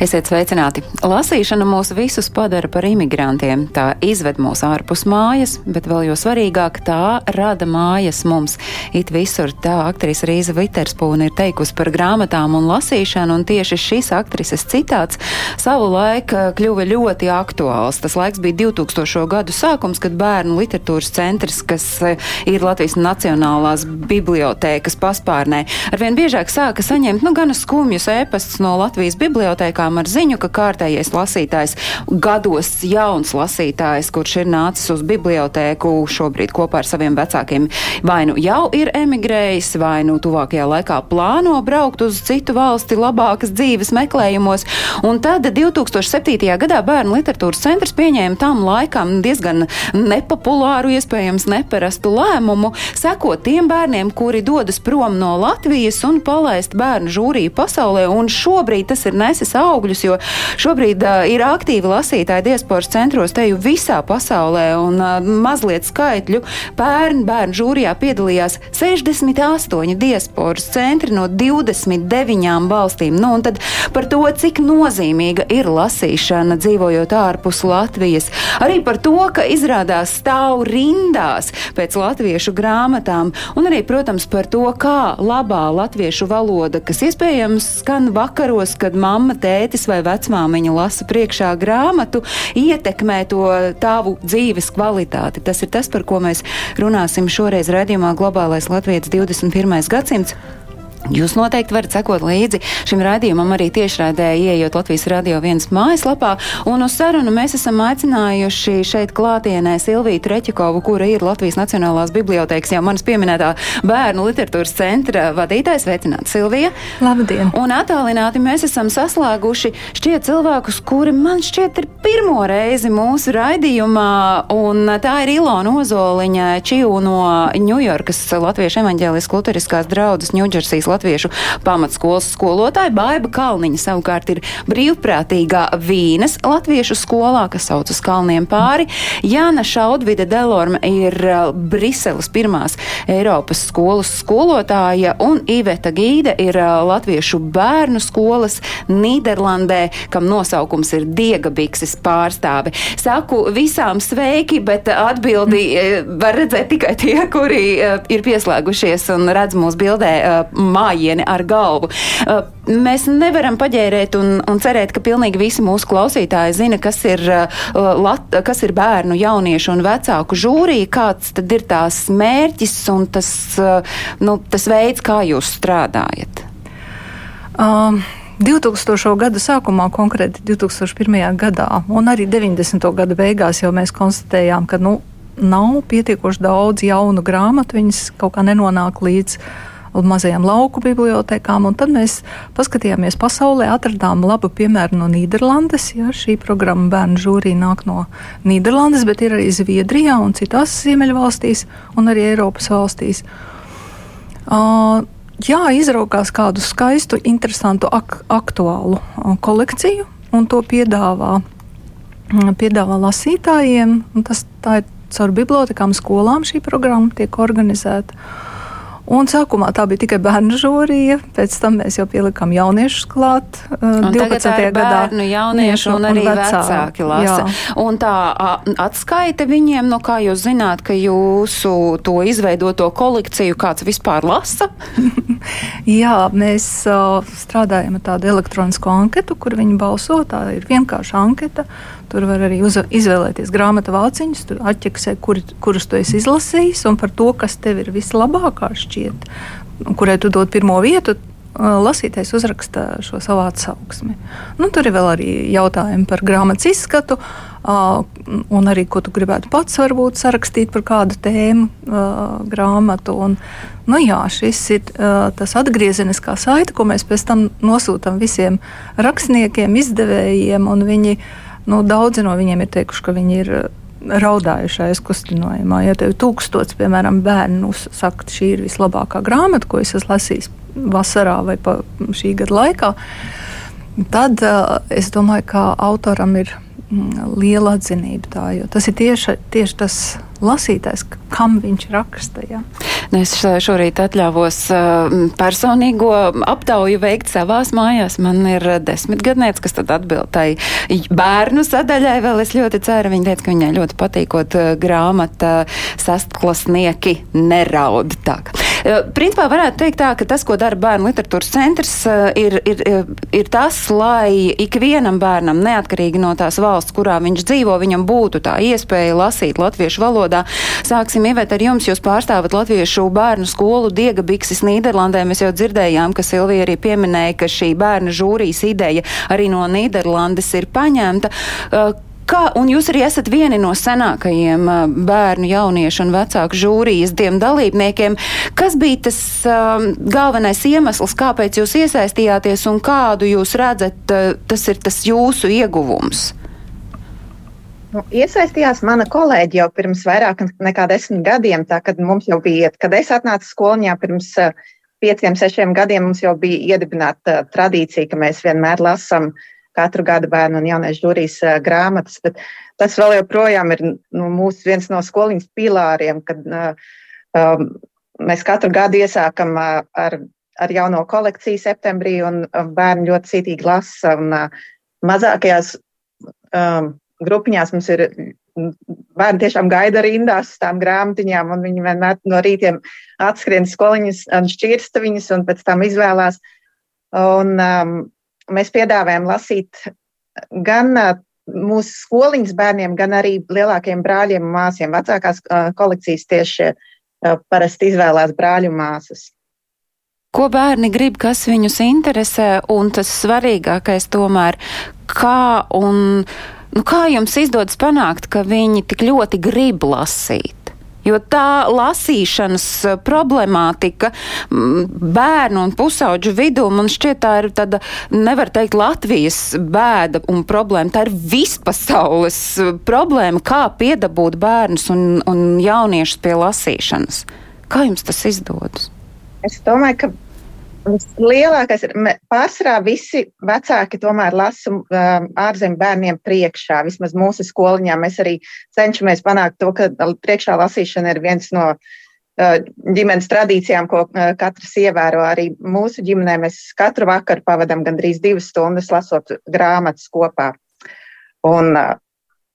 Esiet sveicināti! Lasīšana mūs visus padara par imigrantiem. Tā izved mūs ārpus mājas, bet vēl jo svarīgāk tā rada mājas mums. It visur tā aktrise Rīza Viterspūna ir teikusi par grāmatām un lasīšanu, un tieši šis aktrises citāts savu laiku kļuva ļoti aktuāls. Tas laiks bija 2000. gadu sākums, kad bērnu literatūras centrs, kas eh, ir Latvijas Nacionālās bibliotēkas paspārnē, arvien biežāk sāka saņemt nu, gana skumjus ēpastus no Latvijas bibliotekām ar ziņu, ka kārtējais lasītājs, gados jauns lasītājs, kurš ir nācis uz bibliotēku šobrīd kopā ar saviem vecākiem, vai nu jau ir emigrējis, vai nu tuvākajā laikā plāno braukt uz citu valsti labākas dzīves meklējumos. Un tad 2007. gadā Bērnu literatūras centrs pieņēma tam laikam diezgan nepopulāru, iespējams neparastu lēmumu, sekot tiem bērniem, kuri dodas prom no Latvijas un palaist bērnu žūriju pasaulē. Un šobrīd tas ir nesis augsts augļus, jo šobrīd uh, ir aktīvi lasītāji diasporas centros teju visā pasaulē, un uh, mazliet skaitļu pērn bērnu žūrijā piedalījās 68 diasporas centri no 29 valstīm. Nu, un tad par to, cik nozīmīga ir lasīšana dzīvojot ārpus Latvijas. Arī par to, ka izrādās stāv rindās pēc latviešu grāmatām, un arī, protams, par to, kā labā latviešu valoda, kas iespējams skan vakaros, kad mamma, tētis vai vecmāmiņa lasa priekšā grāmatu, ietekmē to tavu dzīves kvalitāti. Tas ir tas, par ko mēs runāsim šoreiz redzījumā Globālais Latvijas 21. gadsimts. Jūs noteikti varat sekot līdzi šim raidījumam arī tiešraidē, ieejot Latvijas radio vienas mājaslapā. Un uz sarunu mēs esam aicinājuši šeit klātienē Silviju Treķikovu, kura ir Latvijas Nacionālās bibliotēkas jau manas pieminētā bērnu literatūras centra vadītājs. Sveicināti, Silvija! Labdien! Un attālināti mēs esam saslēguši šķiet cilvēkus, kuri man šķiet ir pirmo reizi mūsu raidījumā. Un tā ir Ilona Ozoliņa Čiu no Ņujorkas Latviešu evaņģēliskās luteriskās draudzes Ņūdžersijas latviešu pamatskolas skolotāja. Baiba Kalniņa savukārt ir brīvprātīgā Vīnes latviešu skolā, kas saucas Kalniem pāri. Jāna Šaudvide Delorma ir Briseles pirmās Eiropas skolas skolotāja un Iveta Gīde ir latviešu bērnu skolas Nīderlandē, kam nosaukums ir Diega Bikses pārstāve. Saku visām sveiki, bet atbildi var redzēt tikai tie, kuri ir pieslēgušies un redz mūsu bildē mājieni ar galvu. Uh, mēs nevaram paģērēt un, un cerēt, ka pilnīgi visi mūsu klausītāji zina, kas ir, uh, lat, kas ir bērnu, jauniešu un vecāku žūrija, kāds tad ir tās mērķis un tas, uh, nu, tas veids, kā jūs strādājat. Um. 2000. gada sākumā, konkrēti 2001. gadā, un arī 90. gada beigās jau mēs konstatējām, ka nu, nav pietiekoši daudz jaunu grāmatu, viņas kaut kā nenonāk līdz mazajām lauku bibliotekām. Tad mēs paskatījāmies pasaulē, atradām labu piemēru no Nīderlandes. Ja, šī programma bērnu žūrī nāk no Nīderlandes, bet ir arī Zviedrijā un citās Ziemeļvalstīs un arī Eiropas valstīs. Uh, jā, izraukās kādu skaistu, interesantu, ak aktuālu kolekciju un to piedāvā, piedāvā lasītājiem. Tas, tā ir caur bibliotekām, skolām šī programma tiek organizēta. Un sākumā tā bija tikai bērnu žūrija, pēc tam mēs jau pielikām jauniešus klāt. Uh, 12. gadā bērnu, jauniešu un, un arī vecāki, vecāki lasa. Jā. Un tā atskaita viņiem, no kā jūs zināt, ka jūsu to izveidoto kolekciju kāds vispār lasa? Jā, mēs uh, strādājam ar tādu elektronisko anketu, kur viņi balso. Tā ir vienkārša anketa. Tur var arī uz, izvēlēties grāmatu vāciņus, tur atķeksē, kur, kurus tu esi izlasījis, un par to, kas tev ir vislabākā šķiet, kurai tu dod pirmo vietu. Lasītājs uzraksta šo savu atsauksmi. Nu, tur ir vēl arī jautājumi par grāmatas izskatu, un arī ko tu gribētu pats varbūt sarakstīt par kādu tēmu, grāmatu. Un, nu, jā, šis ir tas atgriezeniskā saite, ko mēs pēc tam nosūtām visiem rakstniekiem, izdevējiem, un viņi uh, Nu, daudzi no viņiem ir teikuši, ka viņi ir raudājuši aizkustinājumā. Ja tev tūkstots, piemēram, bērnu saka, šī ir vislabākā grāmata, ko es esmu lasījis vasarā vai šī gada laikā, tad uh, es domāju, ka autoram ir mm, liela atzinība tā, jo tas ir tieši, tieši tas lasītājs, kam viņš raksta. Ja. Nu, es šorīt atļāvos personīgo aptauju veikt savās mājās. Man ir desmitgadnieks, kas tad atbild tai bērnu sadaļai. Vēl es ļoti ceru, viņa teica, ka viņai ļoti patīkot grāmata sastklasnieki neraud. Tā. Principā varētu teikt tā, ka tas, ko dara bērnu literatūras centrs, ir, ir, ir tas, lai ikvienam bērnam, neatkarīgi no tās valsts, kurā viņš dzīvo, viņam būtu tā iespēja lasīt latviešu valodā. Sāksim ievērt ar jums. Jūs pārstāvat latviešu bērnu skolu Diega Bikses Nīderlandē. Mēs jau dzirdējām, ka Silvija arī pieminēja, ka šī bērna žūrijas ideja arī no Nīderlandes ir paņemta. Uh, Kā, un jūs arī esat vieni no senākajiem uh, bērnu, jauniešu un vecāku žūrijas tiem dalībniekiem. Kas bija tas um, galvenais iemesls, kāpēc jūs iesaistījāties un kādu jūs redzat, uh, tas ir tas jūsu ieguvums? Nu, iesaistījās mana kolēģi jau pirms vairāk nekā desmit gadiem. Tā, kad bija, kad es atnācu skolņā pirms uh, pieciem, sešiem gadiem, mums jau bija iedibināta uh, tradīcija, ka mēs vienmēr lasām katru gadu bērnu un jauniešu žūrijas uh, grāmatas. Bet tas vēl joprojām ir nu, mūsu viens no skoliņas pilāriem, kad um, mēs katru gadu iesākam ar, ar jauno kolekciju septembrī, un bērni ļoti cītīgi lasa. Un, mazākajās um, grupiņās mums ir bērni tiešām gaida rindās uz tām grāmatiņām, un viņi vienmēr no rītiem atskrien skoliņas un šķirsta viņas, un pēc tam izvēlās. Un, um, mēs piedāvājam lasīt gan mūsu skoliņas bērniem, gan arī lielākiem brāļiem un māsiem. Vecākās kolekcijas tieši parasti izvēlās brāļu māsas. Ko bērni grib, kas viņus interesē, un tas svarīgākais tomēr, kā un Nu, kā jums izdodas panākt, ka viņi tik ļoti grib lasīt? Jo tā lasīšanas eh, problemātika bērnu un pusauģu vidū man šķiet tā ir tāda, nevar teikt, Latvijas bēda un problēma. Tā ir vispasaules eh, problēma, kā piedabūt bērnus un, un jauniešus pie lasīšanas. Kā jums tas izdodas? Es domāju, ka Lielākais ir, pārsvarā visi vecāki tomēr lasa um, ārzemju bērniem priekšā. Vismaz mūsu skoliņā mēs arī cenšamies panākt to, ka priekšā lasīšana ir viens no uh, ģimenes tradīcijām, ko uh, katrs ievēro. Arī mūsu ģimenē mēs katru vakaru pavadām gandrīz divas stundas lasot grāmatas kopā. Un, uh,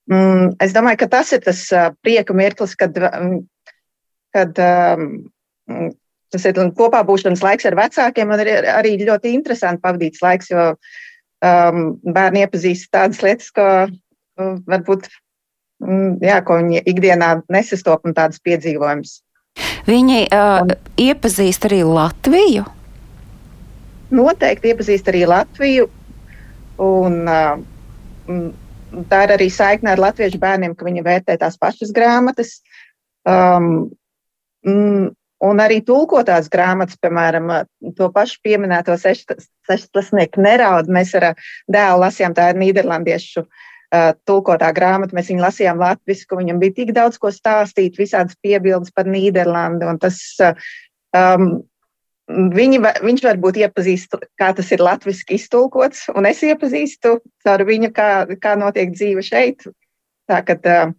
mm, es domāju, ka tas ir tas uh, prieka mirklis, kad, um, kad um, tas ir kopā būšanas laiks ar vecākiem. Man ir arī ļoti interesanti pavadīts laiks, jo um, bērni iepazīst tādas lietas, ko um, varbūt um, jā, ko viņi ikdienā nesastop un tādas piedzīvojumus. Viņi uh, un, iepazīst arī Latviju? Noteikti iepazīst arī Latviju. Un, uh, tā ir arī saikne ar latviešu bērniem, ka viņi vērtē tās pašas grāmatas. Um, mm, Un arī tulkotās grāmatas, piemēram, to pašu pieminēto sešplasnieku neraudu, mēs ar dēlu lasījām, tā ir nīderlandiešu uh, tulkotā grāmata, mēs viņu lasījām latvisku, viņam bija tik daudz ko stāstīt, visādas piebildes par Nīderlandi, un tas, um, viņi, viņš varbūt iepazīst, kā tas ir latviski iztulkots, un es iepazīstu caur viņu, kā, kā notiek dzīve šeit. Tā, kad, uh,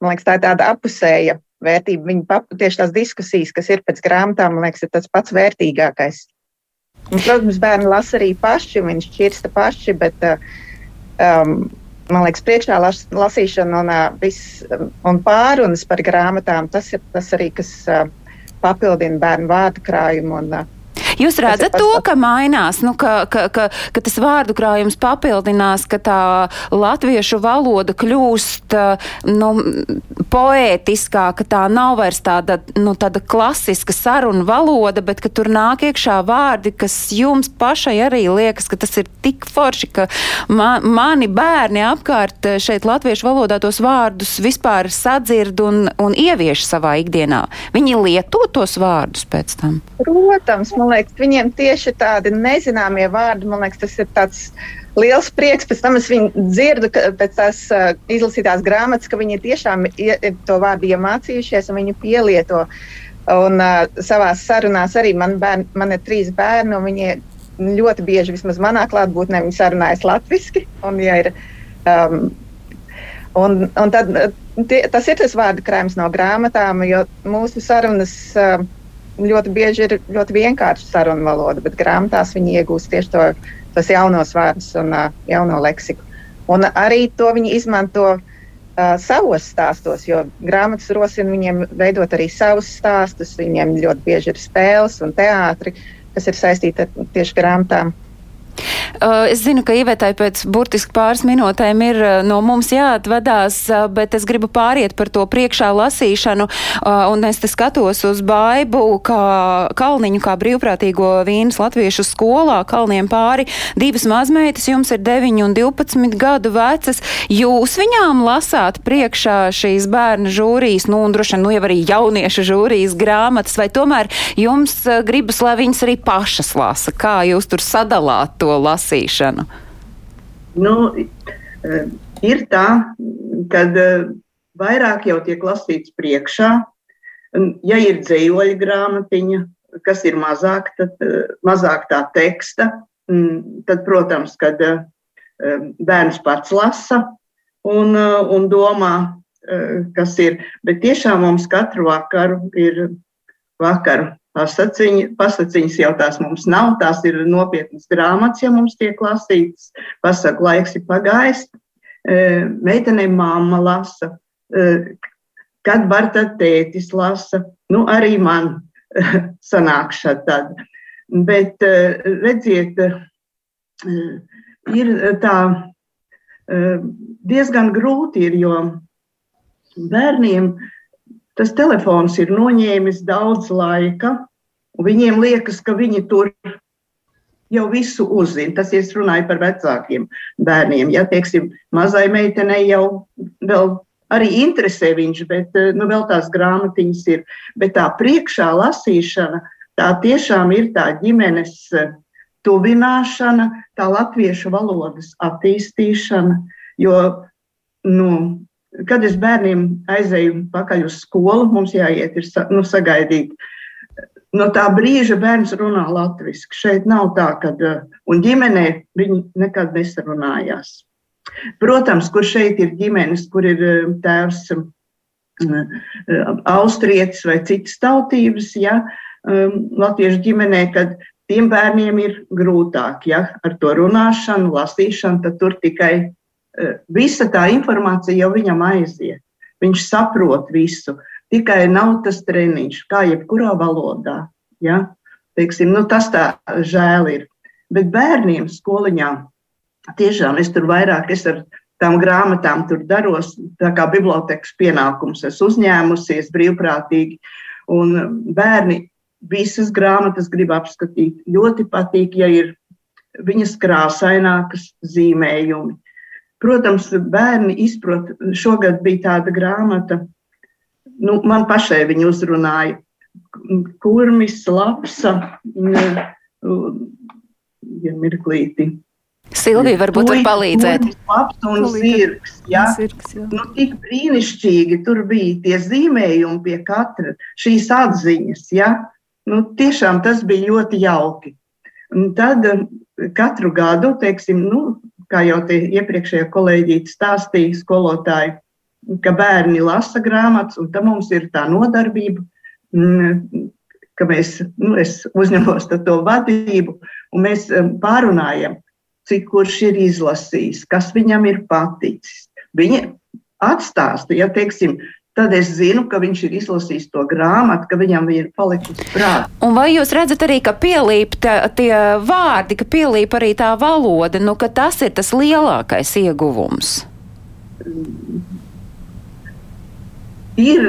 man liekas, tā ir tāda apusēja vērtība. Viņa tieši tās diskusijas, kas ir pēc grāmatām, man liekas, ir tas pats vērtīgākais. Un, protams, bērni lasa arī paši, viņi šķirsta paši, bet uh, um, man liekas, priekšā las, lasīšana un, uh, viss, un pārunas par grāmatām, tas ir tas arī, kas uh, papildina bērnu vārdu krājumu. Un, uh, Jūs redzat to, ka mainās, nu, ka, ka, ka, ka tas vārdu krājums papildinās, ka tā latviešu valoda kļūst nu, poētiskāka, tā nav vairs tāda, nu, tāda klasiska saruna valoda, bet ka tur nāk iekšā vārdi, kas jums pašai arī liekas, ka tas ir tik forši, ka man, mani bērni apkārt šeit latviešu valodā tos vārdus vispār sadzird un, un ievieš savā ikdienā. Viņi lieto tos vārdus pēc tam. Protams, man liekas, viņiem tieši tādi nezināmie vārdi, man liekas, tas ir tāds liels prieks. Pēc tam es viņu dzirdu, ka pēc tās uh, izlasītās grāmatas, ka viņi tiešām ie, to vārdu iemācījušies un viņi pielieto. Un uh, savā sarunās arī man, bērni, man ir trīs bērni, un viņi ļoti bieži, vismaz manā klātbūtnē, viņi sarunājas latviešu. Ja ir, um, un, un tad, tie, tas ir tas vārdu krājums no grāmatām, jo mūsu sarunas uh, ļoti bieži ir ļoti vienkārša sarunu valoda, bet grāmatās viņi iegūst tieši to, tos jaunos vārdus un uh, jauno leksiku. Un arī to viņi izmanto uh, savos stāstos, jo grāmatas rosina viņiem veidot arī savus stāstus. Viņiem ļoti bieži ir spēles un teātri, kas ir saistīti ar tieši grāmatām. Uh, es zinu, ka Ivetai pēc burtiski pāris minūtēm ir uh, no mums jāatvadās, uh, bet es gribu pāriet par to priekšā lasīšanu, un es te skatos uz baibu, kā Kalniņu, kā brīvprātīgo vīnas latviešu skolā, Kalniem pāri divas mazmeitas, jums ir 9 un 12 gadu vecas. Jūs viņām lasāt priekšā šīs bērnu žūrijas, nu, un droši vien, nu, jau arī jauniešu žūrijas grāmatas, vai tomēr jums gribas, lai viņas arī pašas lasa? Kā jūs tur sadalāt to? To lasīšanu? Nu, eh, ir tā, ka eh, vairāk jau tiek lasīts priekšā. Ja ir dzīvoļa grāmatiņa, kas ir mazāk, tad, eh, mazāk tā teksta, tad, protams, kad bērns pats lasa un, un domā, kas ir. Bet tiešām mums katru vakaru ir vakaru Pasaciņi, pasaciņas jau tās mums nav, tās ir nopietnas grāmatas, ja mums tiek lasītas. Pasaka, laiks ir pagājis, meitenei mamma lasa, kad var tad tētis lasa, nu arī man sanāk šad. Bet redziet, ir tā diezgan grūti, ir, jo bērniem tas telefons ir noņēmis daudz laika, un viņiem liekas, ka viņi tur jau visu uzzina. Tas ir runāja par vecākiem bērniem. Ja, teiksim, mazai meitenei jau vēl arī interesē viņš, bet nu, vēl tās grāmatiņas ir. Bet tā priekšā lasīšana, tā tiešām ir tā ģimenes tuvināšana, tā latviešu valodas attīstīšana. Jo nu, kad es bērniem aizēju pakaļ uz skolu, mums jāiet, ir nu, sagaidīt. No tā brīža bērns runā latviešu. Šeit nav tā, ka un ģimenē viņi nekad nesarunājās. Protams, kur šeit ir ģimenes, kur ir tēvs austrietis vai citas tautības, ja, latviešu ģimenē, kad tiem bērniem ir grūtāk ja, ar to runāšanu, lasīšanu, tad tur tikai Eh, visa tā informācija jau viņam aiziet. Viņš saprot visu, tikai nav tas treniņš, kā jebkurā valodā. Ja? Teiksim, nu, tas tā žēl ir. Bet bērniem skoliņā tiešām es tur vairāk, es ar tām grāmatām tur daros, tā kā bibliotekas pienākums esmu uzņēmusies brīvprātīgi. Un bērni visas grāmatas grib apskatīt. Ļoti patīk, ja ir viņas krāsainākas zīmējumi. Protams, bērni izprot, šogad bija tāda grāmata, nu, man pašai viņa uzrunāja. Kurmis, lapsa, ja mirklīti. Silvija varbūt var palīdzēt. Labs un zirgs, ja? zirgs jā. Nu, tik brīnišķīgi tur bija tie zīmējumi pie katra, šīs atziņas, ja? Nu, tiešām tas bija ļoti jauki. Un tad katru gadu, teiksim, nu, kā jau tie iepriekšējie kolēģi stāstīja, skolotāji, ka bērni lasa grāmatas, un tam mums ir tā nodarbība, mm, ka mēs, nu, es uzņemos to vadību, un mēs pārunājam, cik kurš ir izlasījis, kas viņam ir paticis. Viņi atstāsta, ja teiksim, tad es zinu, ka viņš ir izlasījis to grāmatu, ka viņam ir palikusi prātā. Un vai jūs redzat arī, ka pielīp tie vārdi, ka pielīp arī tā valoda, nu, ka tas ir tas lielākais ieguvums? Ir,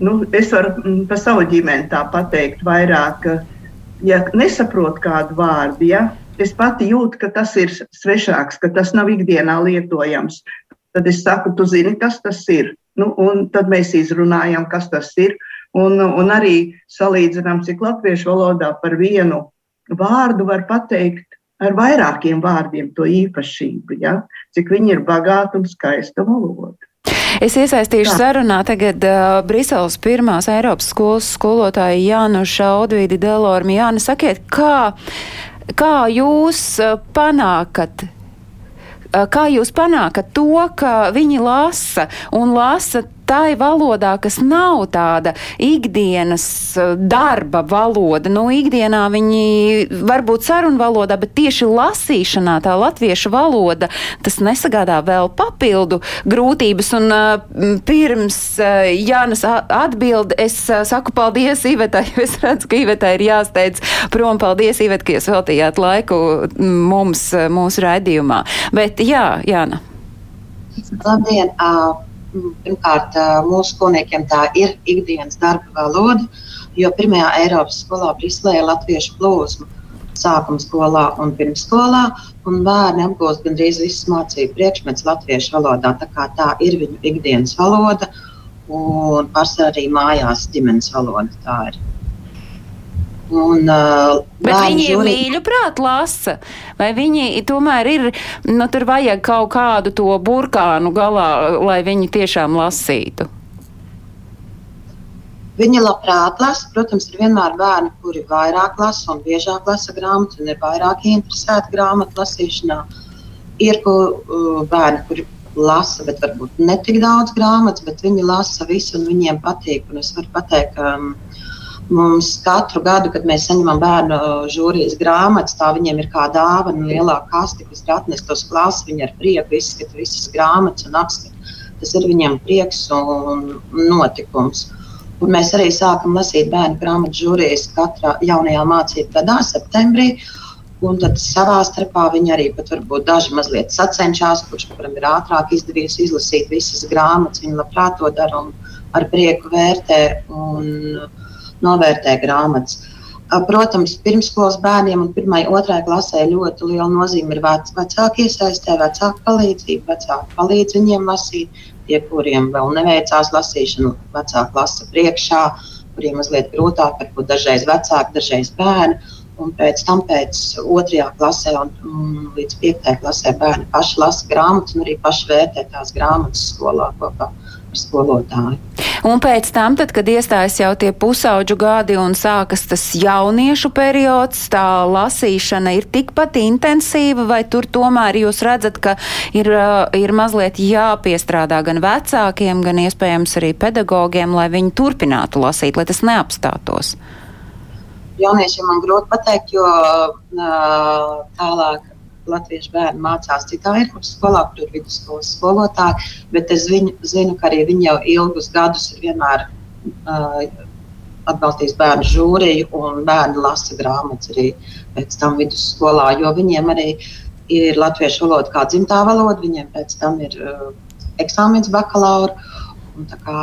nu, es varu par savu ģimeni tā pateikt vairāk, ja nesaprot kādu vārdu, ja, es pati jūtu, ka tas ir svešāks, ka tas nav ikdienā lietojams. Tad es saku, tu zini, kas tas ir Nu, tad mēs izrunājam, kas tas ir. Un, un arī salīdzinām, cik latviešu valodā par vienu vārdu var pateikt ar vairākiem vārdiem to īpašību, ja? cik viņi ir bagāti un skaista valoda. Es iesaistīšu Jā. sarunā tagad uh, Briseles pirmās Eiropas skolas skolotāju Jānu Šaudvīdi Delormi. Jāna, sakiet, kā, kā jūs panākat kā jūs panākat to, ka viņi lasa un lasa tai valodā, kas nav tāda ikdienas eh, darba valoda. Nu, ikdienā viņi varbūt sarunu valodā, bet tieši lasīšanā tā latviešu valoda, tas nesagādā vēl papildu grūtības. Un uh, pirms uh, Jānis atbild, es saku paldies Ivetai, jo es redzu, ka Ivetai ir jāsteidz prom. Paldies, Ivet, ka jūs veltījāt laiku mums, mūsu raidījumā. Bet jā, Jāna. Labdien! Uh pirmkārt, mūsu skolniekiem tā ir ikdienas darba valoda, jo pirmajā Eiropas skolā Briselē ir latviešu plūsma sākuma skolā un pirmsskolā, un bērni apgūst gandrīz visas mācību priekšmetus latviešu valodā. Tā, tā ir viņu ikdienas valoda, un pārsvarā arī mājās ģimenes valoda. Tā ir. Un, uh, Bet viņi ir mīļu prāt lasa, vai viņi tomēr ir, nu tur vajag kaut kādu to burkānu galā, lai viņi tiešām lasītu? Viņi labprāt lasa. Protams, ir vienmēr bērni, kuri vairāk lasa un biežāk lasa grāmatas, un ir vairāk interesēti grāmatu lasīšanā. Ir kur, uh, bērni, kuri lasa, bet varbūt ne tik daudz grāmatas, bet viņi lasa visu un viņiem patīk. Un es varu pateikt, ka um, Mums katru gadu, kad mēs saņemam bērnu žūrijas grāmatas, tā viņiem ir kā dāvana, lielā kaste, kas ir atnesta uz klases. Viņi ar prieku izskata visas grāmatas un apskata. Tas ir viņiem prieks un notikums. Un mēs arī sākam lasīt bērnu grāmatu žūrijas katrā jaunajā mācību gadā, septembrī. Un tad savā starpā viņi arī pat varbūt daži mazliet sacenšas, kurš kuram ir ātrāk izdevies izlasīt visas grāmatas. Viņi labprāt to dara un ar prieku vērtē. Un, uh, novērtē grāmatas. Protams, pirmskolas bērniem un pirmai, otrai klasē ļoti liela nozīme ir vec, vecāki iesaistē, vecāku palīdzību. Vecāki palīdz viņiem lasīt, tie, kuriem vēl neveicās lasīšana, vecāki lasa priekšā, kuriem mazliet grūtāk, varbūt dažreiz vecāki, dažreiz bērni. Un pēc tam, pēc otrajā klasē un, un līdz piektajai klasē, bērni paši lasa grāmatas un arī paši vērtē tās grāmatas skolā kopā skolotāju. Un pēc tam, tad, kad iestājas jau tie pusauģu gadi un sākas tas jauniešu periods, tā lasīšana ir tikpat intensīva, vai tur tomēr jūs redzat, ka ir, ir mazliet jāpiestrādā gan vecākiem, gan iespējams arī pedagogiem, lai viņi turpinātu lasīt, lai tas neapstātos? Jauniešiem man grūti pateikt, jo uh, tālāk latviešu bērni mācās citā Eiropas skolā, kur ir vidusskolas skolotāji, bet es viņu, zinu, ka arī viņi jau ilgus gadus ir vienmēr uh, atbalstījis bērnu žūriju, un bērni lasa grāmatas arī pēc tam vidusskolā, jo viņiem arī ir latviešu valoda kā dzimtā valoda, viņiem pēc tam ir uh, eksāmens bakalaura, un tā kā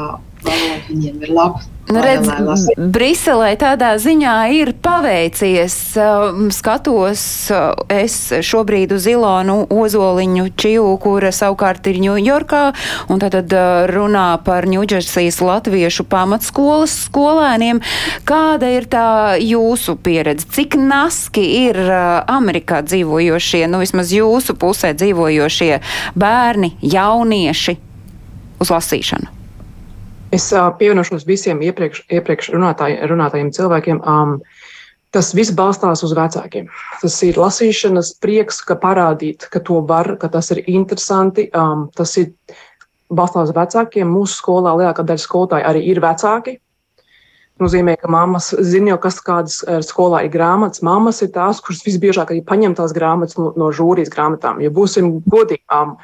valoda viņiem ir laba. Nu, redz, Briselē tādā ziņā ir paveicies. Um, skatos uh, es šobrīd uz Ilonu Ozoliņu Čiju, kura savukārt ir Ņujorkā, un tad uh, runā par Ņūdžersijas latviešu pamatskolas skolēniem. Kāda ir tā jūsu pieredze? Cik naski ir uh, Amerikā dzīvojošie, nu vismaz jūsu pusē dzīvojošie bērni, jaunieši uz lasīšanu? Es uh, pievienošos visiem iepriekš, iepriekš runātāj, runātājiem cilvēkiem. Um, tas viss balstās uz vecākiem. Tas ir lasīšanas prieks, ka parādīt, ka to var, ka tas ir interesanti. Um, tas ir balstās uz vecākiem. Mūsu skolā lielākā daļa skolotāju arī ir vecāki. Nozīmē, ka mammas zina jau, kas kādas skolā ir grāmatas. Mammas ir tās, kuras visbiežāk arī paņem tās grāmatas no, no žūrijas grāmatām. Ja būsim godīgi, um,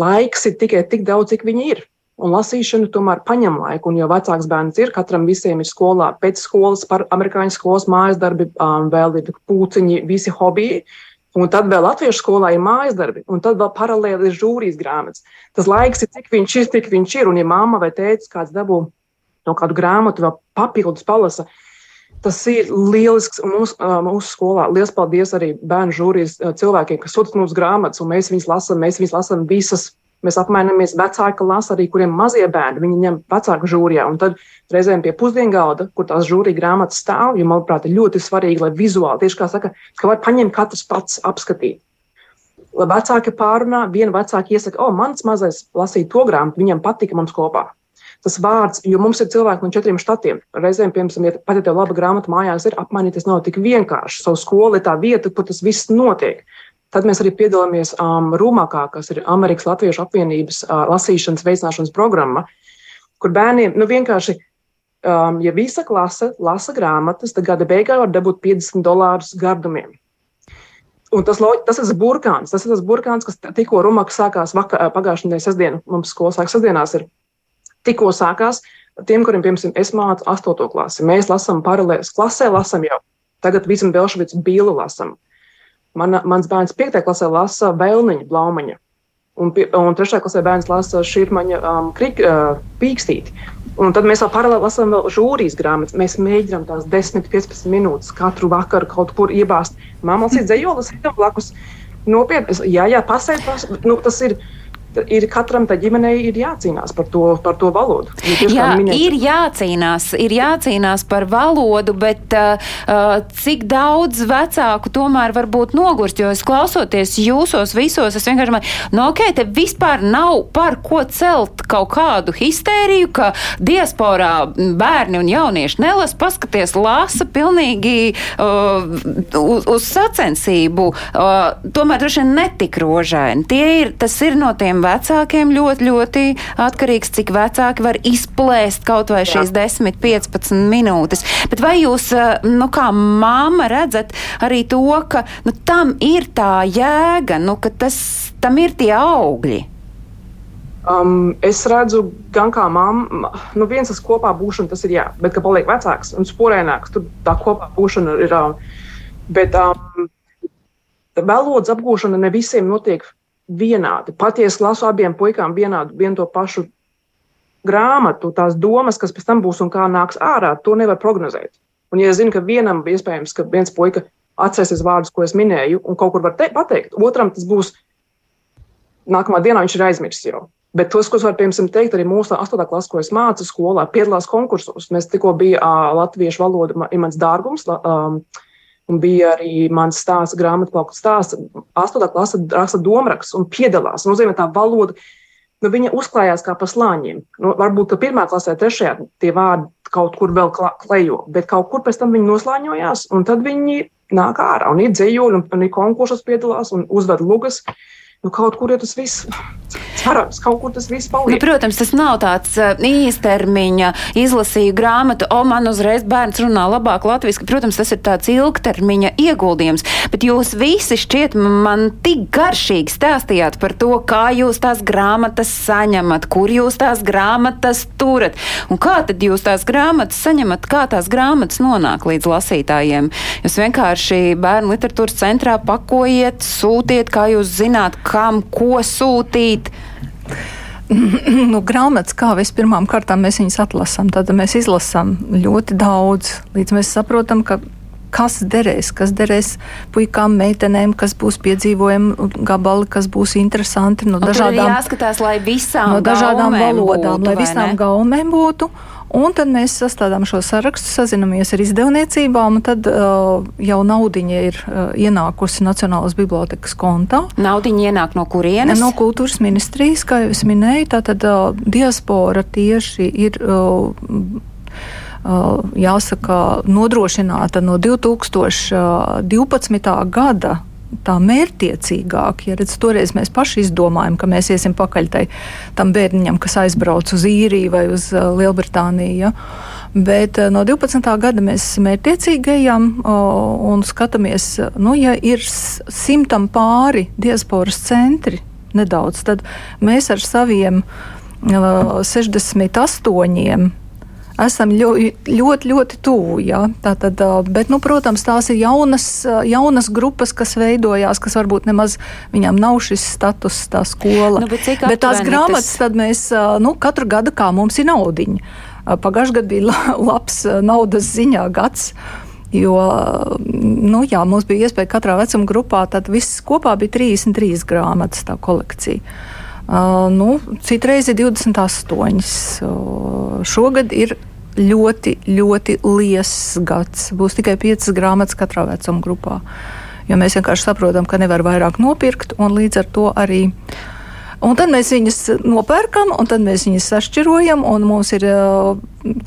laiks ir tikai tik daudz, cik viņi ir. Un lasīšana tomēr paņem laiku, un jo vecāks bērns ir, katram visiem ir skolā, pēc skolas, par amerikāņu skolas mājas darbi, um, vēl ir pūciņi, visi hobiji. Un tad vēl latviešu skolā ir mājas darbi, un tad vēl paralēli ir žūrijas grāmatas. Tas laiks ir, cik viņš ir, cik viņš ir. Un, ja mamma vai tēvs kāds dabū no kādu grāmatu, vēl papildus palasa, tas ir lielisks. Un mums, mūsu skolā liels paldies arī bērnu žūrijas cilvēkiem, kas sūta mums grāmatas, un mēs viņus lasām, mēs viņus lasām visas Mēs apmainamies vecāki lasa arī, kuriem mazie bērni, viņi ņem vecāku žūrijā. Un tad reizēm pie pusdienu galda, kur tās žūrija grāmatas stāv, jo, manuprāt, ir ļoti svarīgi, lai vizuāli, tieši kā saka, ka var paņemt katrs pats apskatīt. Lai vecāki pārunā, viena vecāka iesaka, o, mans mazais lasīja to grāmatu, viņam patika mums kopā. Tas vārds, jo mums ir cilvēki no četriem štatiem. Reizēm, piemēram, ja pat ja tev laba grāmata mājās ir, apmainīties nav tik vienkārši. Savu skolu ir tā vieta, kur tas viss notiek. Tad mēs arī piedalāmies um, Rūmākā, kas ir Amerikas Latviešu apvienības uh, lasīšanas veicināšanas programma, kur bērniem nu, vienkārši, um, ja visa klase lasa grāmatas, tad gada beigās var dabūt 50 dolārus gardumiem. Un tas, tas ir burkāns. Tas ir tas burkāns, kas tikko Rumākā sākās pagājušajā nedēļā, sestdien. Mums skola sākas sestdienās. Ir, tikko sākās. Tiem, kuriem, piemēram, es mācu 8. klasi, mēs lasām paralēli klasē, lasām jau. Tagad visam Belšvicam bīlu lasām. Man, mans bērns 5. klasē lasa Vēlniņa blaumaņa. Un, un 3. klasē bērns lasa Šīrmaņa um, krik, uh, pīkstīti. Un tad mēs vēl paralēli lasām vēl žūrijas grāmatas. Mēs mēģinām tās 10, 15 minūtes katru vakaru kaut kur iebāzt. Māma lasīja dzējolas, blakus. Nopietni, jā, jā, pasēd, nu, tas ir ir katram tā ģimenei ir jācīnās par to, par to valodu. Jā, ir jācīnās, ir jācīnās par valodu, bet uh, uh, cik daudz vecāku tomēr var būt nogurst, jo es klausoties jūsos visos, es vienkārši domāju, nu ok, te vispār nav par ko celt kaut kādu histēriju, ka diasporā bērni un jaunieši nelas, paskaties, lasa pilnīgi uh, uz, uz sacensību, uh, tomēr droši vien netik rožaini. Tie ir, tas ir no tiem vecākiem ļoti, ļoti atkarīgs, cik vecāki var izplēst kaut vai šīs Jā. 10, 15 minūtes. Bet vai jūs, eh, nu, kā māma, redzat arī to, ka nu, tam ir tā jēga, nu, ka tas, tam ir tie augļi? Um, es redzu, gan kā mamma, nu viens tas kopā būšana, tas ir jā, bet ka paliek vecāks un sporēnāks, tur tā kopā būšana ir. Um, bet um, valodas apgūšana ne visiem notiek vienādi. Patiesi lasu abiem puikām vienādu, vienu to pašu grāmatu, tās domas, kas pēc tam būs un kā nāks ārā, to nevar prognozēt. Un, ja es zinu, ka vienam iespējams, ka viens puika atcerēsies vārdus, ko es minēju, un kaut kur var te, pateikt, otram tas būs nākamā dienā, viņš ir aizmirsis jau. Bet tos, ko es varu piemēram teikt, arī mūsu 8. klasē, ko es mācu skolā, piedalās konkursos. Mēs tikko bija uh, latviešu valoda, ir mans dārgums. Um, Un bija arī mans stāsts, grāmatplauka stāsts. Astotā klase raksta domāraksts un piedalās. Nozīmē tā valoda, nu, viņa uzklājās kā pa slāņiem. Nu, varbūt, ka pirmā klasē, trešajā tie vārdi kaut kur vēl klejo, bet kaut kur pēc tam viņi noslāņojās, un tad viņi nāk ārā un ir dzējoļi, un, un ir konkursos piedalās un uzved lugas. Nu, kaut kur jau tas viss cerams, kaut kur tas viss paliek. Nu, protams, tas nav tāds uh, īstermiņa izlasīju grāmatu, o man uzreiz bērns runā labāk latviski. Protams, tas ir tāds ilgtermiņa ieguldījums, bet jūs visi šķiet man tik garšīgi stāstījāt par to, kā jūs tās grāmatas saņemat, kur jūs tās grāmatas turat un kā tad jūs tās grāmatas saņemat, kā tās grāmatas nonāk līdz lasītājiem. Jūs vienkārši bērnu literatūras centrā pakojiet, sūtiet, kā jūs zināt, kam ko sūtīt. nu, grāmatas, kā vispirmām kārtām mēs viņus atlasām, tad mēs izlasām ļoti daudz, līdz mēs saprotam, ka kas derēs, kas derēs puikām, meitenēm, kas būs piedzīvojumi, gabali, kas būs interesanti no dažādām, jāskatās, lai visām no dažādām valodām, būtu, lai visām gaumēm būtu. Un tad mēs sastādām šo sarakstu, sazinamies ar izdevniecībām, un tad uh, jau naudiņa ir uh, ienākusi Nacionālās bibliotekas kontā. Naudiņa ienāk no kurienes? No kultūras ministrijas, kā jau es minēju, tātad uh, diaspora tieši ir. Uh jāsaka, nodrošināta no 2012. gada tā mērķtiecīgāk. Ja redz, toreiz mēs paši izdomājam, ka mēs iesim pakaļ tai, tam bērniņam, kas aizbrauc uz īriju vai uz Lielbritāniju. Ja? Bet no 12. gada mēs mērķtiecīgi ejam un skatāmies, nu, ja ir simtam pāri diasporas centri nedaudz, tad mēs ar saviem 68 esam ļoti, ļoti, ļoti tuvu. Ja? Tātad, bet, nu, protams, tās ir jaunas, jaunas grupas, kas veidojās, kas varbūt nemaz viņām nav šis status, tā skola. Nu, bet, bet tās grāmatas, tas... tad mēs nu, katru gadu kā mums ir naudiņa. Pagājušajā gadā bija labs naudas ziņā gads. Jo nu, jā, mums bija iespēja katrā vecuma grupā, tad viss kopā bija 33 grāmatas, tā kolekcija. Uh, nu, citreiz ir 28. Uh, šogad ir ļoti, ļoti liels gads. Būs tikai 5 grāmatas katrā vecuma grupā. Jo mēs vienkārši saprotam, ka nevar vairāk nopirkt, un līdz ar to arī. Un tad mēs viņus nopērkam, un tad mēs viņus sašķirojam. Mums ir uh,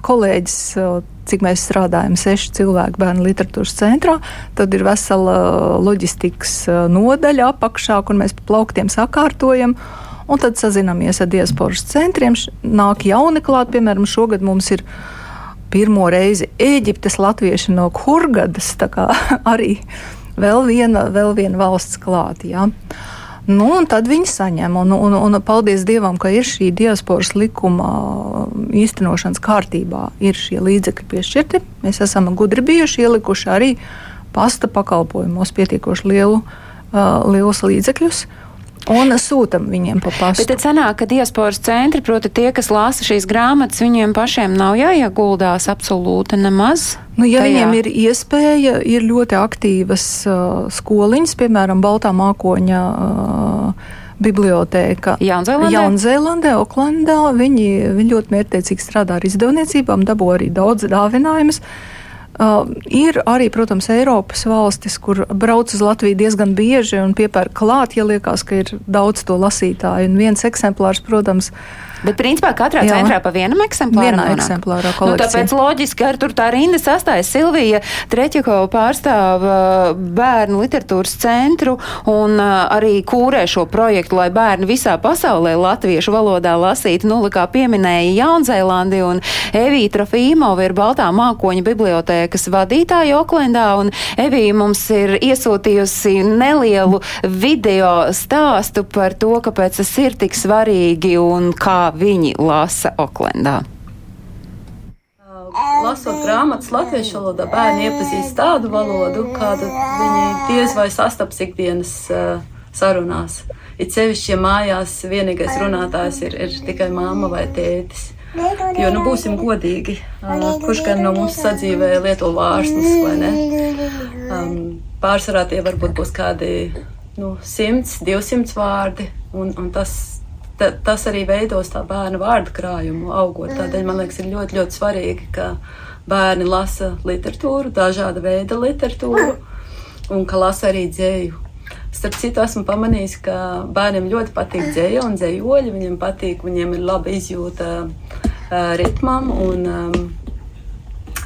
kolēģis, uh, cik mēs strādājam, seši cilvēki bērnu literatūras centrā. Tad ir vesela loģistikas uh, nodaļa apakšā, kur mēs pa plauktiem sakārtojam. Un tad sazināmies ar diasporas centriem. Nāk jauni klāt, piemēram, šogad mums ir pirmo reizi Eģiptes latvieši no Hurgadas. arī vēl viena, vēl viena valsts klāt. Ja. Nu, tad viņi saņem, un, un, un paldies Dievam, ka ir šī diasporas likuma īstenošanas kārtībā, ir šie līdzekļi piešķirti. Mēs esam gudri bijuši ielikuši arī pasta pakalpojumos pietiekoši lielu, uh, lielus līdzekļus. Uh, un sūtam viņiem pa pastu. Bet tad sanāk, ka diasporas centri, proti tie, kas lasa šīs grāmatas, viņiem pašiem nav jāieguldās absolūti nemaz. Nu, ja tajā. viņiem ir iespēja, ir ļoti aktīvas uh, skoliņas, piemēram, Baltā mākoņa. Uh, bibliotēka Jaunzēlandē, Jaunzēlandē Oklandā. Viņi, viņi ļoti mērķtiecīgi strādā ar izdevniecībām, dabū arī daudz dāvinājumus. Uh, Uh, ir arī, protams, Eiropas valstis, kur brauc uz Latviju diezgan bieži un piepērk klāt, ja liekas, ka ir daudz to lasītāju. Un viens eksemplārs, protams, ir Bet, principā, katrā Jā. centrā pa vienam eksemplāram. Vienā eksemplārā nu, tāpēc loģiski, ka tur tā rinda sastājas Silvija Treķikova pārstāv bērnu literatūras centru un arī kūrē šo projektu, lai bērni visā pasaulē latviešu valodā lasītu. Nu, kā pieminēja Jaunzēlandi un Evija Trofīmova ir Baltā mākoņa bibliotēkas vadītāja Oklendā un Evija mums ir iesūtījusi nelielu video stāstu par to, kāpēc tas ir tik svarīgi un kā kā viņi lasa Oklendā? Lasot grāmatas latviešu valodā, bērni iepazīst tādu valodu, kādu viņi diez vai sastaps ikdienas uh, sarunās. It sevišķi, ja mājās vienīgais runātājs ir, ir tikai mamma vai tētis. Jo, nu, būsim godīgi, uh, kurš gan no mums sadzīvē lieto vārslus, vai ne? Um, pārsvarā tie varbūt būs kādi nu, 100, 200 vārdi, un, un tas ta, tas arī veidos tā bērnu vārdu krājumu augot. Tādēļ man liekas, ir ļoti, ļoti svarīgi, ka bērni lasa literatūru, dažāda veida literatūru, un ka lasa arī dzēju. Starp citu, esmu pamanījis, ka bērniem ļoti patīk dzēja un dzējoļi. Viņiem patīk, viņiem ir laba izjūta uh, ritmam un um,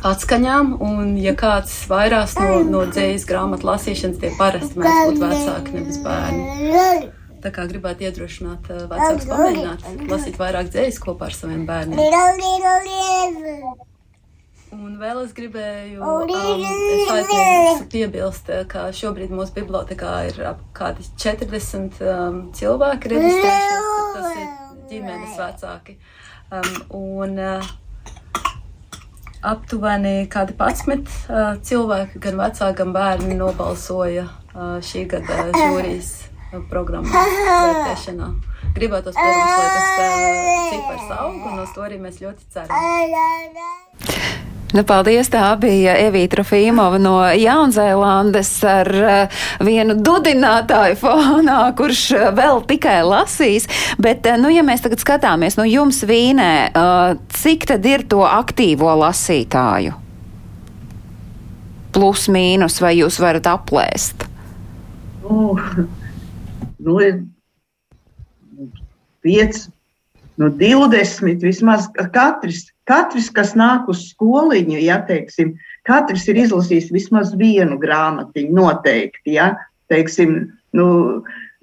atskaņām. Un, ja kāds vairās no, no dzējas grāmatu lasīšanas, tie parasti mēdz būt vecāki, nevis bērni. Tā kā gribētu iedrošināt uh, vecākus pamēģināt lasīt vairāk dzējas kopā ar saviem bērniem. Un vēl es gribēju um, piebilst, ka šobrīd mūsu bibliotekā ir ap kādi 40 um, cilvēki reģistrējušies. Tas ir ģimenes vecāki. Um, un, uh, aptuveni kādi 11 uh, cilvēki, gan vecāki, gan bērni, nobalsoja uh, šī gada žūrijas programmu vērtēšanā. Gribētu, protams, lai tas uh, cipars aug, un uz to arī mēs ļoti ceram. Nu, paldies! Tā bija Evīta Rofīmova no Jaunzēlandes ar uh, vienu dudinātāju fonā, kurš uh, vēl tikai lasīs. Bet, uh, nu, ja mēs tagad skatāmies, nu, jums vīnē, uh, cik tad ir to aktīvo lasītāju? Plus, mīnus, vai jūs varat aplēst? Oh nu, 5, nu, 20 vismaz katrs, katrs, kas nāk uz skoliņu, ja teiksim, katrs ir izlasījis vismaz vienu grāmatiņu noteikti, ja, teiksim, nu,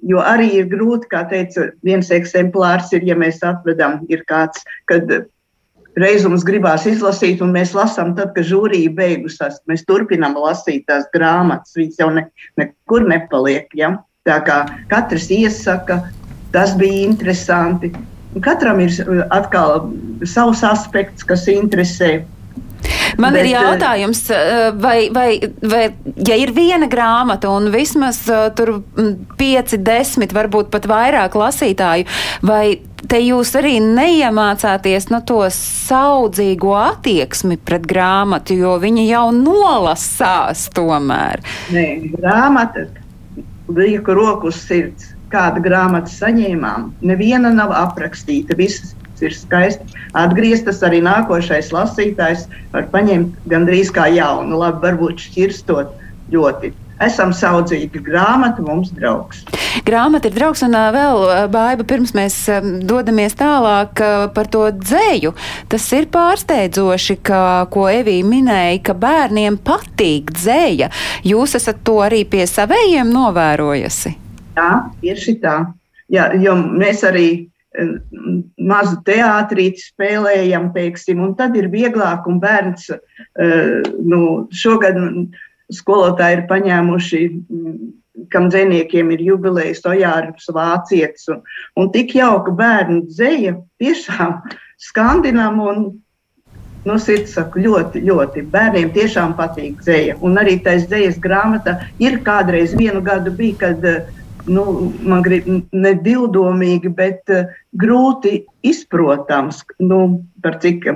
jo arī ir grūti, kā teica, viens eksemplārs ir, ja mēs atvedam, ir kāds, kad reiz mums gribās izlasīt, un mēs lasām, tad, kad žūrija beigusies, mēs turpinām lasīt tās grāmatas, viņas jau ne, nekur nepaliek. Ja? Tā kā katrs iesaka, tas bija interesanti. Katram ir uh, atkal savs aspekts, kas interesē. Man Bet, ir uh, jautājums, uh, vai, vai, vai, ja ir viena grāmata un vismaz tur mm, pieci, desmit, varbūt pat vairāk lasītāju, vai te jūs arī neiemācāties no to saudzīgo attieksmi pret grāmatu, jo viņi jau nolasās tomēr? Nē, grāmata, lieku roku uz sirds. kāda grāmata saņēmām, neviena nav aprakstīta. Visas ir skaisti atgrieztas. Arī nākošais lasītājs var paņemt gandrīz kā jaunu, labi, varbūt šķirstot ļoti. Esam saudzīgi grāmata, mums draugs. Grāmata ir draugs, un vēl baiva pirms mēs dodamies tālāk par to dzēju. Tas ir pārsteidzoši, ka, ko Evija minēja, ka bērniem patīk dzēja. Jūs esat to arī pie savējiem novērojusi? Jā, tieši tā. Jā, jo mēs arī mazu teātrīti spēlējam, teiksim, un tad ir vieglāk, un bērns nu, šogad skolotāji ir paņēmuši, kam dziniekiem ir jubilejas, ojārs vācietis, un, un tik jauka bērnu dzēja tiešām skandinam un no nu, sirds saku, ļoti, ļoti. Bērniem tiešām patīk dzēja. Un arī tais dzējas grāmatā ir kādreiz vienu gadu bija, kad nu, man grib ne divdomīgi, bet uh, grūti izprotams, nu, par cik.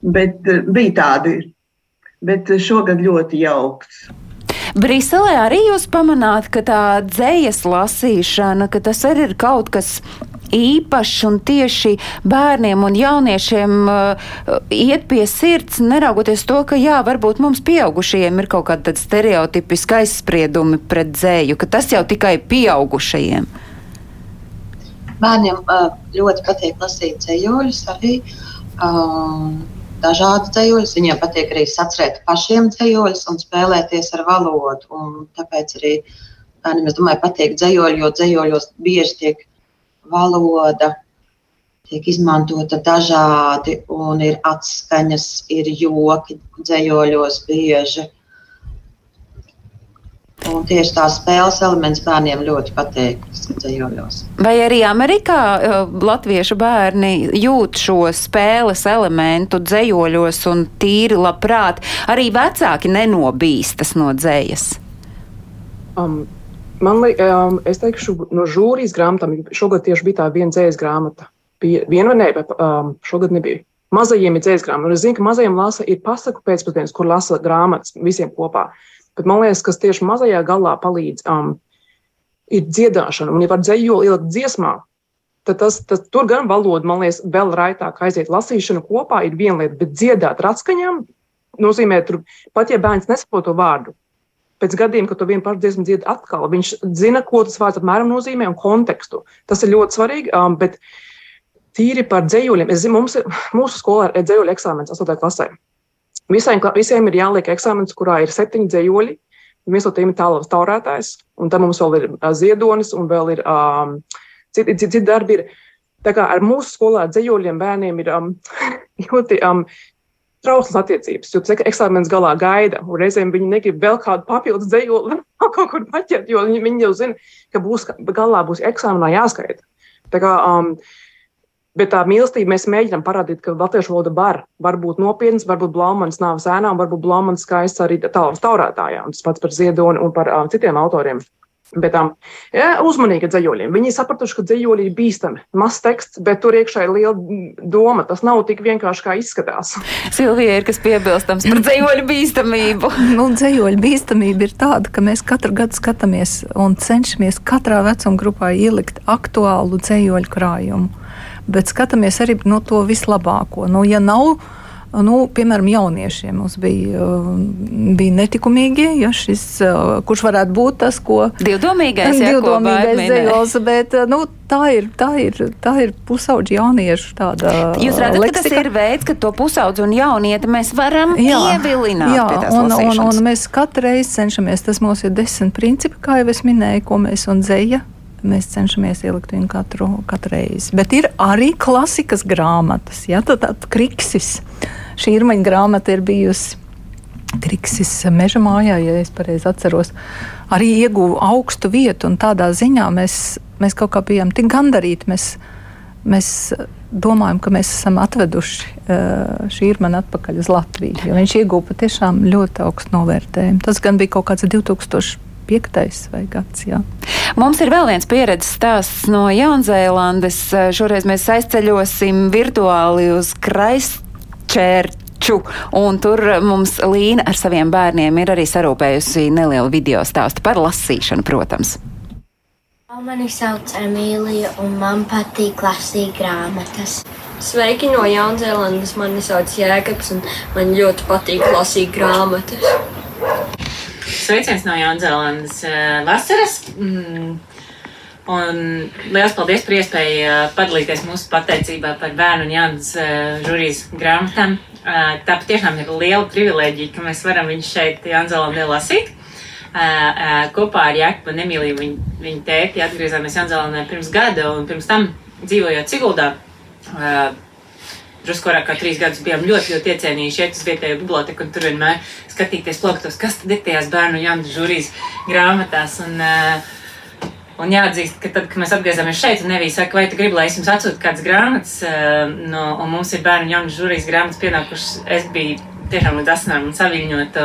Bet uh, bija tādi, bet šogad ļoti jauks. Briselē arī jūs pamanāt, ka tā dzējas lasīšana, ka tas arī ir kaut kas īpašs un tieši bērniem un jauniešiem uh, iet pie sirds, neraugoties to, ka jā, varbūt mums pieaugušajiem ir kaut kāda stereotipiska aizspriedumi pret dzēju, ka tas jau tikai pieaugušajiem. Bērniem uh, ļoti patīk lasīt dzējoļus arī. Uh, dažādi dzējoļus. Viņiem patīk arī sacerēt pašiem dzējoļus un spēlēties ar valodu. Un tāpēc arī bērniem, es domāju, patīk dzējoļi, jo dzējoļos bieži tiek valoda tiek izmantota dažādi, un ir atskaņas, ir joki dzējoļos bieži. Un tieši tā spēles elements bērniem ļoti patīk. Vai arī Amerikā uh, latviešu bērni jūt šo spēles elementu dzējoļos un tīri labprāt? Arī vecāki nenobīstas no dzējas. Um, Man liekas, um, es teikšu, no žūrijas grāmatām, šogad tieši bija tā viena dzējas grāmata. Bija viena vai nē, bet um, šogad nebija. Mazajiem ir dzējas grāmata. Es zinu, ka mazajiem lasa ir pasaku pēcpusdienas, kur lasa grāmatas visiem kopā. Bet man liekas, kas tieši mazajā galā palīdz, um, ir dziedāšana. Un, ja var dzēju ielikt dziesmā, tad tas, tas tur gan valoda, man liekas, vēl raitāk aiziet. Lasīšana kopā ir viena lieta, bet dziedāt atskaņām nozīmē, tur, pat ja bērns nesaprot to vārdu, pēc gadiem, kad to vienu pašu dziesmu dzied atkal, viņš zina, ko tas vārds apmēram nozīmē un kontekstu. Tas ir ļoti svarīgi. Um, bet tīri par dzējuļiem, es zinu, mums ir, mūsu skolā ir dzējuļu eksāmens 8. klasē. Visiem, visiem ir jāliek eksāmens, kurā ir septiņi dzējuļi. Viens no tiem ir tālāks taurētājs, un tam mums vēl ir ziedonis, un vēl ir um, citi, citi, citi darbi. Ir. Tā kā ar mūsu skolā dzējuļiem bērniem ir um, ļoti um, trauslas attiecības, jo tas eksāmenis galā gaida, un reizēm viņi negrib vēl kādu papildus dzējoli kaut kur paķert, jo viņi, viņi jau zina, ka būs galā būs eksāmenā jāskaita. Tā kā, um, Bet tā mīlestība mēs mēģinām parādīt, ka latviešu valoda var, var būt nopietnas, varbūt Blaumanis nav sēnā, varbūt Blaumanis skaists arī tālāk taurētājā. Un tas pats par Ziedoni un par uh, citiem autoriem. Bet um, ja, uzmanīgi dzējoļiem. Viņi sapratuši, ka dzējoļi ir bīstami. Mazs teksts, bet tur iekšā ir liela doma. Tas nav tik vienkārši kā izskatās. Silvija ir kas piebilstams par dzējoļu bīstamību. nu, dzējoļu bīstamība ir tāda, ka mēs katru gadu skatāmies un cenšamies katrā vecuma grupā ielikt aktuālu dzējoļu krājumu. Bet skatāmies arī no to vislabāko. Nu, ja nav, Nu, piemēram, jauniešiem mums bija, uh, bija netikumīgi, ja šis, uh, kurš varētu būt tas, ko divdomīgais, ja, divdomīgais dzējos, bet nu, tā ir, tā ir, tā ir pusauģi jauniešu tāda. Jūs redzat, leksika. ka tas ir veids, ka to pusaudzi un jaunieti mēs varam jā, ievilināt jā, un, un, un mēs katru reizi cenšamies, tas mums ir desmit principi, kā jau es minēju, ko mēs un dzēja mēs cenšamies ielikt viņu katru, katru reizi. Bet ir arī klasikas grāmatas, ja tā tad kriksis. Šī īrmaņa grāmata ir bijusi. Kriksis meža mājā, ja es pareizi atceros, arī ieguva augstu vietu. Tādā ziņā mēs, mēs kaut kā bijām tik gandarīti. Mēs, mēs domājam, ka mēs esam atveduši uh, šī ir man atpakaļ uz Latviju. Viņš ieguva patiešām ļoti augstu novērtējumu. Tas gan bija kaut kāds 2000 piektais vai gads. Jā. Mums ir vēl viens pieredzes stāsts no Jaunzēlandes. Šoreiz mēs aizceļosim virtuāli uz Kraistčērču. Un tur mums Līna ar saviem bērniem ir arī sarūpējusi nelielu video stāstu par lasīšanu, protams. Mani sauc Emīlija, un man patīk lasīt grāmatas. Sveiki no Jaunzēlandes. Mani sauc Jēkabs, un man ļoti patīk lasīt grāmatas. Sveiciens no Jaunzēlandes eh, vasaras. Mm. Un liels paldies par iespēju eh, padalīties mūsu pateicībā par bērnu un jaunas uh, žūrijas grāmatām. Tā patiešām ir liela privilēģija, ka mēs varam viņus šeit Jaunzēlandē lasīt. Kopā ar Jēkbu un Emīliju viņa, viņa tēti atgriezāmies Jaunzēlandē pirms gada un pirms tam dzīvojot Siguldā. Drusku vairāk kā trīs gadus bijām ļoti, ļoti iecienījuši iet uz vietējo biblioteku un tur vienmēr skatīties plaktos, kas tad ir tajās bērnu jaunas žūrijas grāmatās. Un, uh, Un jāatzīst, ka tad, kad mēs atgriezāmies šeit, un Nevija saka, vai tu gribi, lai es jums atsūtu kādas grāmatas, uh, no, un mums ir bērnu jaunas žūrijas grāmatas pienākušas, es biju tiešām līdz asinām un saviņot,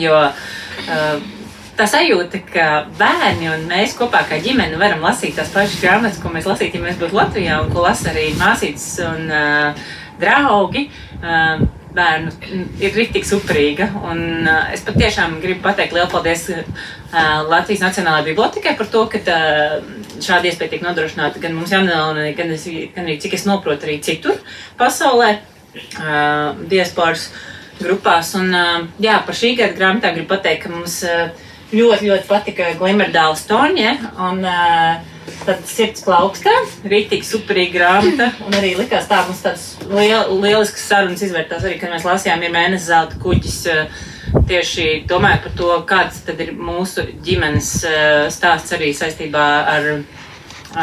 jo uh, tā sajūta, ka bērni un mēs kopā kā ģimene varam lasīt tās pašas grāmatas, ko mēs lasītu, ja mēs būtu Latvijā, un ko lasa arī māsītes un uh, draugi. Uh, bērnu ir rīktīgi superīga. Un, uh, es patiešām gribu pateikt lielu paldies uh, Latvijas Nacionālajai Bibliotekai par to, ka uh, šāda iespēja tiek nodrošināta gan mums Jānelonai, gan, es, gan arī, cik es noprotu, arī citur pasaulē, uh, diasporas grupās. Un, uh, jā, par šī gada grāmatām gribu pateikt, ka mums uh, ļoti, ļoti patika Glimerdāla Stonja. Un, uh, Tad sirds plaukstā, rītīgi superīga grāmata. Un arī likās tā, mums tāds liel, lielisks sarunas izvērtās arī, kad mēs lasījām, ir mēnesis zelta kuģis. Tieši domājot par to, kāds tad ir mūsu ģimenes stāsts arī saistībā ar,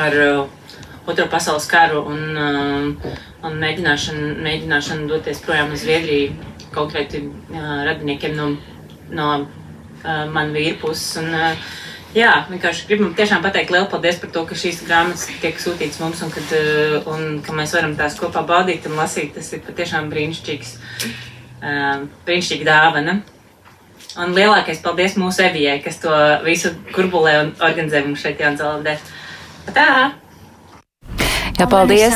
ar Otro pasaules karu un, un mēģināšanu, mēģināšanu doties projām uz Zviedriju konkrēti radiniekiem no, no man vīru puses. Un, jā, vienkārši gribam tiešām pateikt lielu paldies par to, ka šīs grāmatas tiek sūtītas mums un, kad, un ka mēs varam tās kopā baudīt un lasīt. Tas ir patiešām brīnišķīgs, brīnišķīga dāvana. Un lielākais paldies mūsu Evijai, kas to visu kurbulē un organizē mums šeit Jānzelandē. Tā! Jā, paldies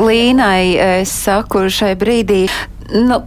Līnai. Es saku šai brīdī. Nu,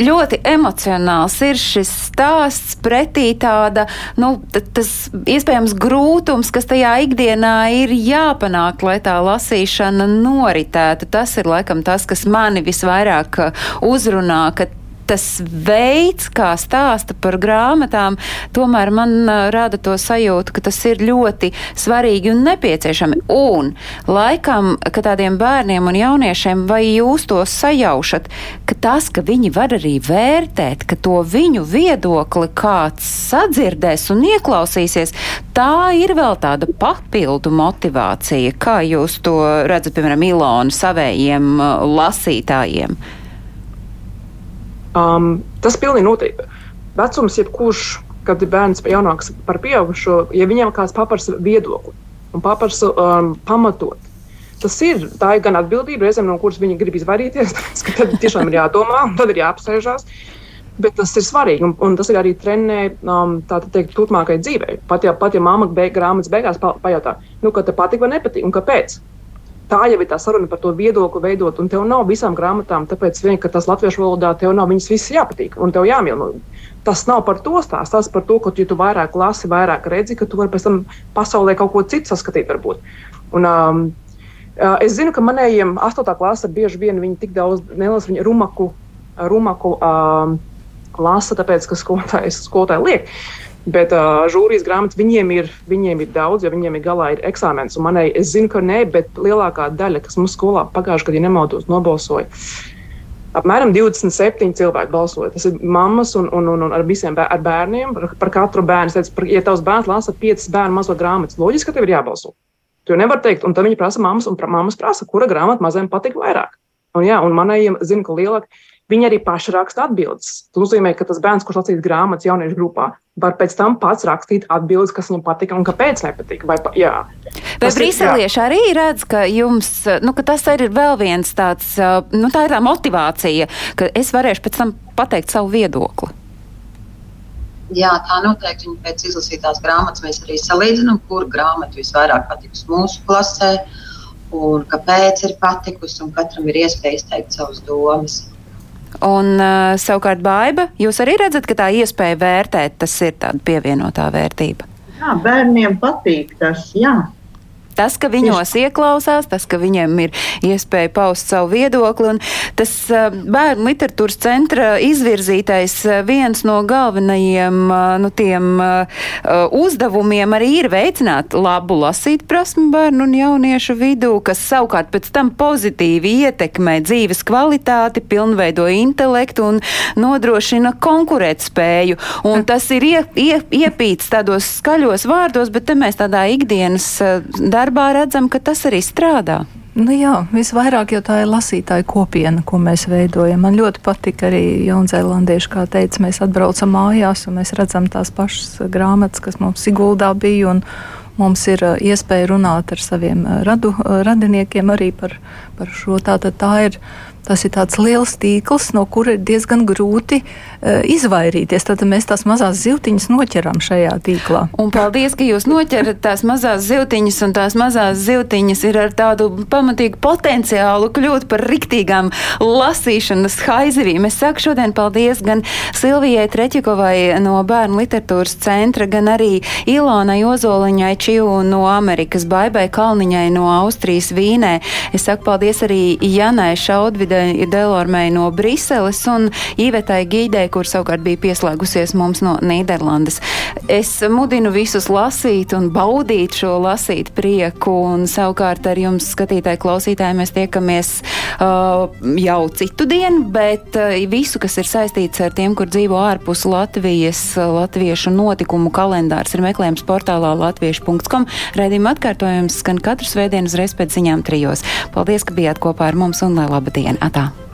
ļoti emocionāls ir šis stāsts pretī tāda, nu, tas iespējams grūtums, kas tajā ikdienā ir jāpanāk, lai tā lasīšana noritētu. Tas ir laikam tas, kas mani visvairāk uzrunā, ka tas veids, kā stāsta par grāmatām, tomēr man rada to sajūtu, ka tas ir ļoti svarīgi un nepieciešami. Un laikam, ka tādiem bērniem un jauniešiem, vai jūs to sajaušat, ka tas, ka viņi var arī vērtēt, ka to viņu viedokli kāds sadzirdēs un ieklausīsies, tā ir vēl tāda papildu motivācija. Kā jūs to redzat, piemēram, Ilonu savējiem lasītājiem? Um, tas pilnīgi noteikti. Vecums, jebkurš, kad ir bērns jaunāks par pieaugušo, ja viņam kāds paprasa viedokli un paprasa um, pamatot, tas ir, ir gan atbildība, reizēm no kuras viņi grib izvairīties, tad tiešām ir jādomā, tad ir jāapsēžās. Bet tas ir svarīgi, un, un tas ir arī trenē um, teikt, turpmākajai dzīvei. Pat ja, pat ja mamma beig, grāmatas beigās pa, pajautā, nu, ka te patīk vai nepatīk, un kāpēc tā jau ir tā saruna par to viedokli veidot, un tev nav visām grāmatām, tāpēc vien, ka tas latviešu valodā tev nav viņas visas jāpatīk, un tev jāmīl. Nu, tas nav par to stāsts, tas par to, ka, ja tu vairāk lasi, vairāk redzi, ka tu vari pēc tam pasaulē kaut ko citu saskatīt, varbūt. Un, um, uh, es zinu, ka manējiem 8. klasē bieži vien viņi tik daudz nelasa, viņa rumaku, rumaku um, lasa, tāpēc, ka skolotājs skolotāji liek. Uh, Bet uh, žūrijas grāmatas viņiem ir, viņiem ir daudz, jo viņiem ir galā ir eksāmens. Un manai, es zinu, ka nē, bet lielākā daļa, kas mums skolā pagājušajā gadā, ja nemaldos, nobalsoja. Apmēram 27 cilvēki balsoja. Tas ir mammas un, un, un, un ar visiem bēr, ar bērniem. Par, par katru bērnu. Teicu, par, ja tavs bērns lasa 5 bērnu mazo grāmatu, loģiski, ka tev ir jābalso. Tu nevari teikt, un tad viņi prasa mammas, un mammas prasa, kura grāmata mazajam patīk vairāk. Un, jā, un manējiem zina, ka lielāk Viņi arī paši raksta atbildes. Tas nozīmē, ka tas bērns, kurš lasīs grāmatas jauniešu grupā, var pēc tam pats rakstīt atbildes, kas viņam patika un kāpēc nepatika. Vai, jā. Vai brīselieši arī redz, ka jums, nu, ka tas arī ir vēl viens tāds, nu, tā ir tā motivācija, ka es varēšu pēc tam pateikt savu viedokli? Jā, tā noteikti. Un pēc izlasītās grāmatas mēs arī salīdzinām, kur grāmata visvairāk patiks mūsu klasē, un kāpēc ir patikusi, un katram ir iespēja izteikt savas domas. Un savukārt baiva, jūs arī redzat, ka tā iespēja vērtēt, tas ir tāda pievienotā vērtība. Jā, bērniem patīk tas, jā. Tas, ka viņos ieklausās, tas, ka viņiem ir iespēja paust savu viedokli, un tas bērnu literatūras centra izvirzītais viens no galvenajiem nu, tiem, uzdevumiem arī ir veicināt labu lasīt prasmu bērnu un jauniešu vidū, kas savukārt pēc tam pozitīvi ietekmē dzīves kvalitāti, pilnveido intelektu un nodrošina konkurētspēju. Un tas ir ie, ie, iepīts tādos skaļos vārdos, bet te mēs tādā ikdienas darbā darbā redzam, ka tas arī strādā. Nu jā, visvairāk jau tā ir lasītāja kopiena, ko mēs veidojam. Man ļoti patīk arī Jaunzēlandieši, kā teica, mēs atbraucam mājās un mēs redzam tās pašas grāmatas, kas mums Siguldā bija. Un, Mums ir iespēja runāt ar saviem radu, radiniekiem arī par, par šo. Tātad tā ir Tas ir tāds liels tīkls, no kura ir diezgan grūti uh, izvairīties. Tad mēs tās mazās zivtiņas noķeram šajā tīklā. Un paldies, ka jūs noķerat tās mazās zivtiņas, un tās mazās zivtiņas ir ar tādu pamatīgu potenciālu kļūt par riktīgām lasīšanas haizivīm. Es saku šodien paldies gan Silvijai Treķikovai no Bērnu literatūras centra, gan arī Ilonai Ozoliņai Čiu no Amerikas, Baibai Kalniņai no Austrijas Vīnē. Es saku paldies arī Janai Šaudvidai Delormei no Briseles un Īvetai Gīdei, kur savukārt bija pieslēgusies mums no Nīderlandes. Es mudinu visus lasīt un baudīt šo lasīt prieku, un savukārt ar jums, skatītāji, klausītāji, mēs tiekamies uh, jau citu dienu, bet uh, visu, kas ir saistīts ar tiem, kur dzīvo ārpus Latvijas, uh, latviešu notikumu kalendārs ir meklējums portālā latviešu.com. Redījuma atkārtojums skan katru svētdienu uzreiz pēc ziņām trijos. Paldies, ka bijāt kopā ar mums un lai laba diena! 하다.